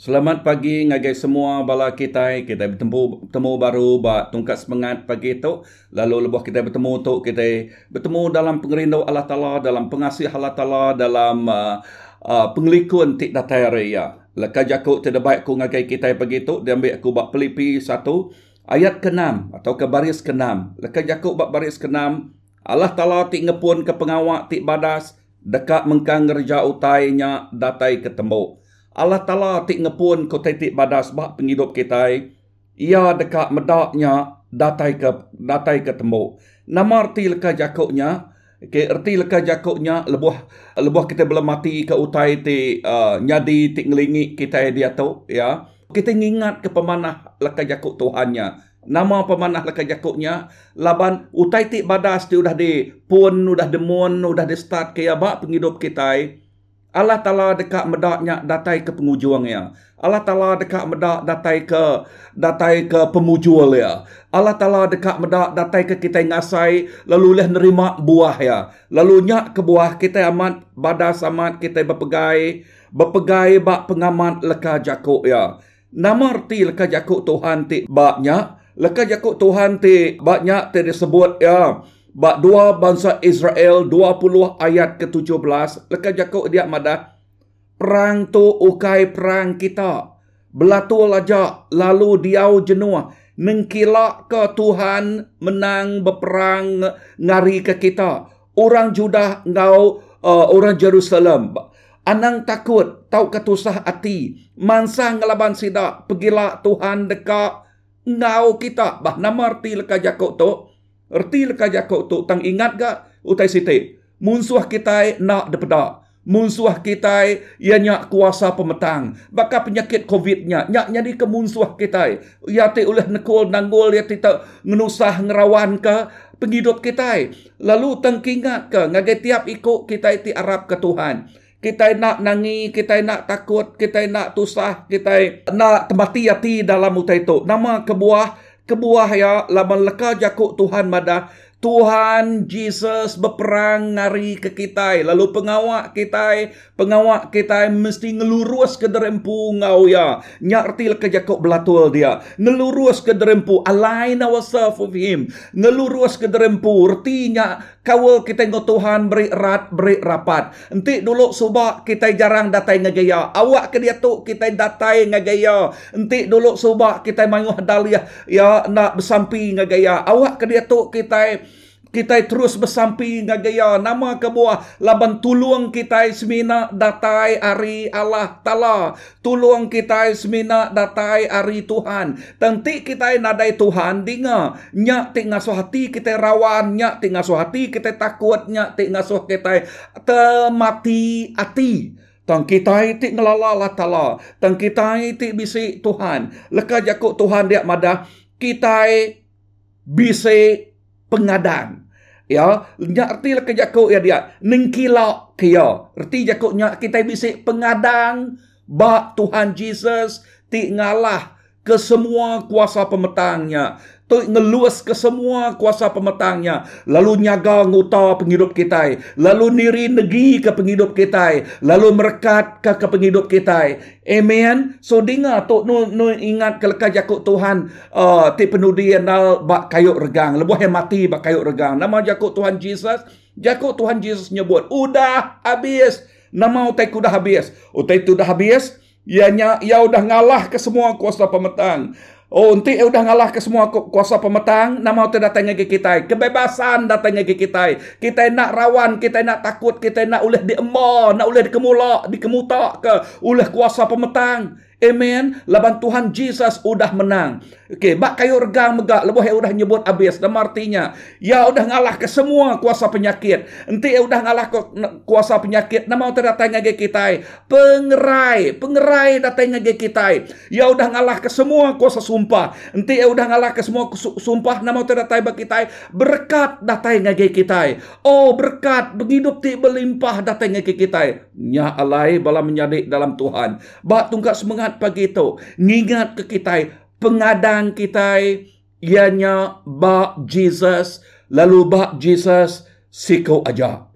Selamat pagi ngagai semua bala kita. Kita bertemu bertemu baru ba tungkat semangat pagi tu. Lalu lebuh kita bertemu tu kita bertemu dalam pengerindu Allah Taala, dalam pengasih Allah Taala, dalam uh, uh, pengelikun tik datai raya. Lekas jakuk tidak baik ku ngagai kita pagi tu. Dia ambil aku bak pelipi satu. Ayat ke-6 atau ke baris ke-6. Lekas jakuk bak baris ke-6. Allah Taala tik ngepun ke pengawak tik badas. Dekat mengkang ngerja utainya datai ketemu. Allah Ta'ala tik ngepun ko tik badas bak penghidup kita. Ia dekat medaknya datai ke datai ketemu. Nama arti leka jakuknya, ke erti leka jakuknya lebuh lebuh kita belum mati ke utai ti uh, nyadi tik ngelingi kita dia tu ya. Kita ingat ke pemanah leka jakuk Tuhannya. Nama pemanah leka jakuknya laban utai tik badas ti udah di pun udah demun udah di start ke bak penghidup kita. Allah Ta'ala dekat medaknya datai ke pengujuangnya. Allah Ta'ala dekat medak datai ke datai ke pemujul ya. Allah Ta'ala dekat medak datai ke kita ngasai lalu leh nerima buah ya. Lalu nyak ke buah kita amat badas amat kita berpegai berpegai bak pengamat leka jakuk ya. Nama arti leka jakuk Tuhan ti baknya. Leka jakuk Tuhan ti baknya ti disebut ya. Bak dua bangsa Israel 20 ayat ke-17 lekas jakuk dia madah perang tu ukai perang kita. Belatul aja lalu diau jenuh nengkila ke Tuhan menang berperang ngari ke kita. Orang Judah ngau uh, orang Jerusalem. Anang takut tau ketusah hati. Mansa ngelaban sida pergilah Tuhan dekat ngau kita. Bah nama arti lekas jakuk tu Erti leka jakok tu tang ingat ga utai siti. Munsuah kita nak depeda. Munsuah kita ianya kuasa pemetang. Baka penyakit COVID-nya. Nyak nyadi ke munsuah kita. Ya ti oleh nekul nanggul ya ti tak ngenusah ngerawan ke penghidup kita. Lalu tang ingat ke ngagai tiap ikut kita ti Arab ke Tuhan. Kita nak nangi, kita nak takut, kita nak tusah, kita nak temati hati dalam utai tu. Nama kebuah kebuah ya laban leka jakuk Tuhan mada Tuhan Jesus berperang ngari ke kita lalu pengawak kita pengawak kita mesti ngelurus ke derempu ngau ya. Nyarti ke jakok belatul dia. Ngelurus ke derempu align ourselves with him. Ngelurus ke derempu artinya kawal kita ngau Tuhan beri erat beri rapat. Enti dulu subak kita jarang datai ngagaya awak ke dia tu kita datai ngagaya enti dulu subak kita manguh dalia ya nak bersampi ngagaya awak ke dia tu kita kita terus bersampi ngagaya nama kebuah laban tuluang kita semina datai ari Allah Ta'ala. Tuluang kita semina datai ari Tuhan. Tentu kita nadai Tuhan dinga. Nyak ti ngasuh hati kita rawan. Nyak ti ngasuh hati kita takut. Nyak ti ngasuh kita temati hati. Tang kita itu ngelala Allah Ta'ala. Tang kita itu bisi Tuhan. Lekah jakuk Tuhan dia madah. Kita bisi pengadang. Ya, nya arti lah kejakuk ya dia. Nengkila kia. Arti jakuknya kita bisa pengadang bak Tuhan Jesus ti ngalah ke semua kuasa pemetangnya tu ngeluas ke semua kuasa pemetangnya lalu nyaga nguta penghidup kita. Lalu niri negi ke penghidup kita. Lalu merekat ke ke penghidup kita. Amen. So dinga tu nu, nu ingat ke lekas jakut Tuhan uh, ti penudi nal bak kayuk regang. Lebuh yang mati bak kayuk regang. Nama jakut Tuhan Jesus. Jakut Tuhan Jesus nyebut udah habis. Nama utai kuda habis. Utai tu dah habis. Ianya ia udah ngalah ke semua kuasa pemetang. Oh, nanti eh, udah ngalah ke semua kuasa pemetang, nama tu datang ke kita. Kebebasan datang ke kita. Kita nak rawan, kita nak takut, kita nak oleh diemar, nak oleh dikemulak, dikemutak ke oleh kuasa pemetang. Amen. Laban Tuhan Jesus udah menang. Okey, bak kayu regang megak lebuh yang udah nyebut habis. Dan artinya, ya udah ngalah ke semua kuasa penyakit. Enti ya udah ngalah ke kuasa penyakit. Nama udah datang ngage kita. Pengerai, pengerai datang ngage kita. Ya udah ngalah ke semua kuasa sumpah. Enti ya udah ngalah ke semua sumpah. Nama udah datang bagi kita. Berkat datang ngage kita. Oh, berkat begitu ti berlimpah datang ngage kita. Nya alai bala menyadik dalam Tuhan. Bak tungkat semangat ingat pagi itu. Ingat ke kita. Pengadang kita. Ianya bak Jesus. Lalu bak Jesus. Siko aja.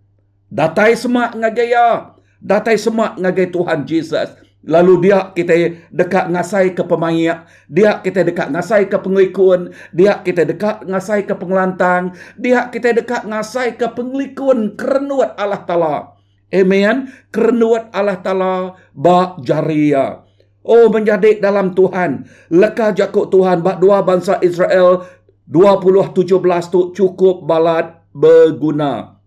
Datai semak ngagaya. Datai semak ngagaya Tuhan Jesus. Lalu dia kita dekat ngasai ke pemayak. Dia kita dekat ngasai ke penglikun. Dia kita dekat ngasai ke pengelantang. Dia kita dekat ngasai ke penglikun kerenuat Allah Ta'ala. Amen. Kerenuat Allah Ta'ala bak jaria. Oh menjadi dalam Tuhan. Lekah jakut Tuhan bak dua bangsa Israel 2017 tu cukup balat berguna.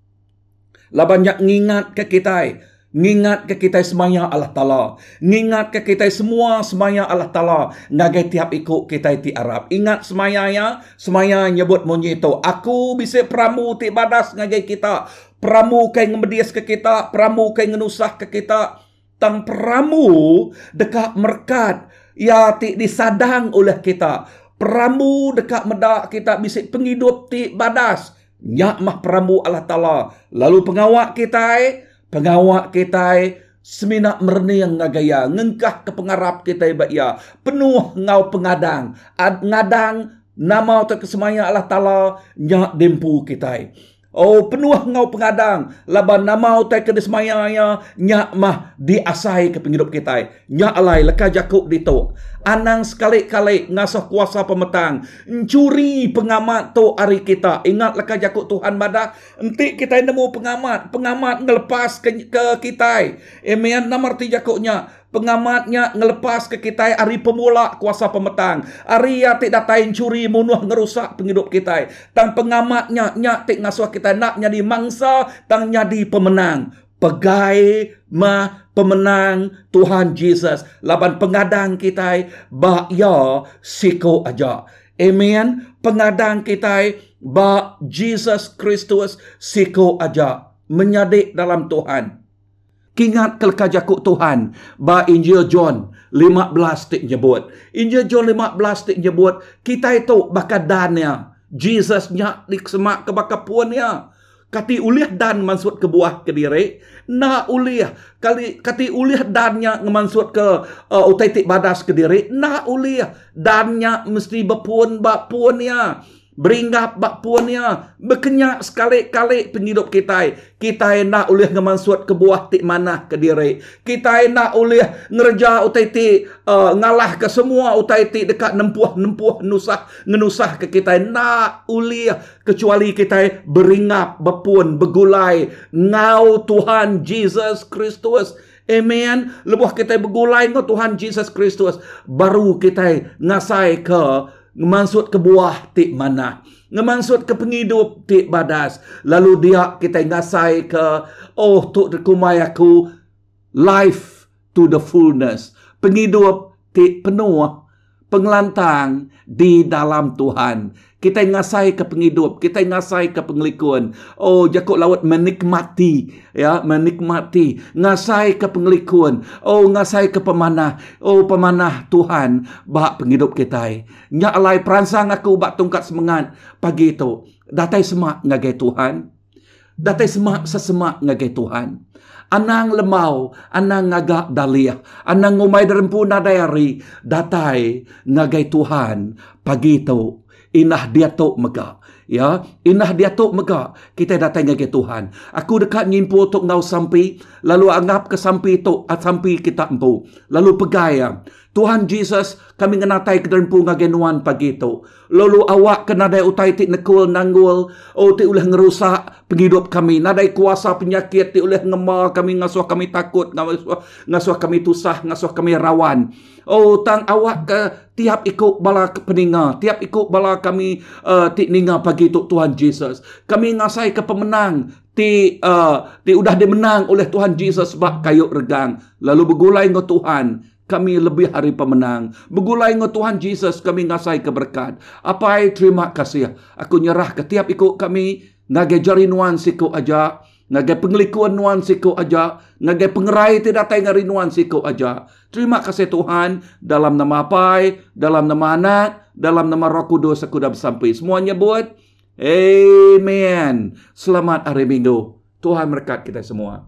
Lah banyak ngingat ke kita. Ngingat ke kita semaya Allah Ta'ala. Ngingat ke kita semua semaya Allah Ta'ala. Ngagai tiap ikut kita ti Arab. Ingat semaya ya. Semaya nyebut munyi itu. Aku bisa pramu ti badas ngagai kita. Pramu kai ngemedias ke kita. Pramu kai ngenusah ke kita. Tang pramu dekat merkat. Ya ti disadang oleh kita. Pramu dekat medak kita bisa penghidup ti badas. Nyak mah pramu Allah Ta'ala. Lalu pengawak kita eh pengawak kita semina merni yang ngagaya ngengkah ke pengarap kita ya penuh ngau pengadang ad ngadang nama atau kesemaya Allah Taala nyak dempu kita Oh penuh ngau pengadang. Laban nama utai ke desmaya ya nyak mah diasai ke penghidup kita nyak alai leka jakuk dito anang sekali-kali ngasuh kuasa pemetang. Mencuri pengamat tu hari kita. Ingat leka jakuk Tuhan bada? Enti kita nemu pengamat. Pengamat ngelepas ke, ke kita emian nomor tiga jakuknya pengamatnya ngelepas ke kita hari pemula kuasa pemetang. Hari ya tik datain curi munuh ngerusak penghidup kita. Tang pengamatnya nyak tik ngasuh kita nak jadi mangsa tang jadi pemenang. Pegai ma pemenang Tuhan Jesus. Laban pengadang kita ba ya siko aja. Amen. Pengadang kita ba Jesus Kristus siko aja. Menyadik dalam Tuhan. Kingat kelka jakuk Tuhan. Ba Injil John 15 tik nyebut. Injil John 15 tik nyebut. Kita itu bakal dannya. Jesus nyak di semak ke bakal puannya. Kati ulih dan mansut ke buah ke diri. Na ulih. Kali, kati ulih dannya ngemansut ke uh, utai tik badas ke diri. Na ulih. Dannya mesti berpuan beringgap bak puannya berkenyak sekali-kali penghidup kita kita nak oleh ngemansut ke buah tik mana ke diri kita nak oleh ngerja utai ti uh, ngalah ke semua utai ti dekat nempuh-nempuh nusah ngenusah ke kita. Nak oleh kecuali kita beringgap berpuan bergulai. Ngau Tuhan Jesus Kristus. Amen. Lebuh kita bergulai dengan Tuhan Jesus Kristus. Baru kita ngasai ke ngemansut ke buah tik mana ngemansut ke penghidup tik badas. Lalu dia kita ngasai ke oh tu kumai aku life to the fullness. Penghidup tik penuh pengelantang di dalam Tuhan kita ngasai ke penghidup, kita ngasai ke penglikun. Oh, jakut laut menikmati, ya, menikmati, ngasai ke penglikun. Oh, ngasai ke pemanah. Oh, pemanah Tuhan bak penghidup kita. Nyak alai peransang aku bak tungkat semangat pagi itu. Datai semak ngagai Tuhan. Datai semak sesemak ngagai Tuhan. Anang lemau, anang ngagak daliah, anang ngumai derempu nadayari, datai ngagai Tuhan pagi itu inah dia tok mega ya inah dia tok mega kita datang ke Tuhan aku dekat nyimpu tok ngau sampai lalu anggap ke sampai tok sampai kita empu lalu pegaya Tuhan Jesus, kami ngenatai ke dalam punga genuan pagi itu. Lalu awak kena dai utai ti nekul nanggul. Oh, ti uleh ngerusak penghidup kami. Nadai kuasa penyakit ti uleh ngema kami ngasuh kami takut. Ngasuh, ngasuh kami tusah, ngasuh kami rawan. Oh, tang awak ke tiap ikut bala peninga. Tiap ikut bala kami uh, ti ninga pagi itu Tuhan Jesus. Kami ngasai ke pemenang ti uh, ti udah dimenang oleh Tuhan Jesus sebab kayuk regang lalu bergulai dengan Tuhan kami lebih hari pemenang. Begulai dengan Tuhan Yesus kami ngasai keberkat. Apa ai terima kasih. Aku nyerah ke tiap ikut kami. Ngagai jari nuan siku aja. Ngagai pengelikuan nuan siku aja. Ngagai pengerai tidak ngari nuan siku aja. Terima kasih Tuhan. Dalam nama apa Dalam nama anak. Dalam nama roh kudus aku dah sampai. Semuanya buat. Amen. Selamat hari minggu. Tuhan berkat kita semua.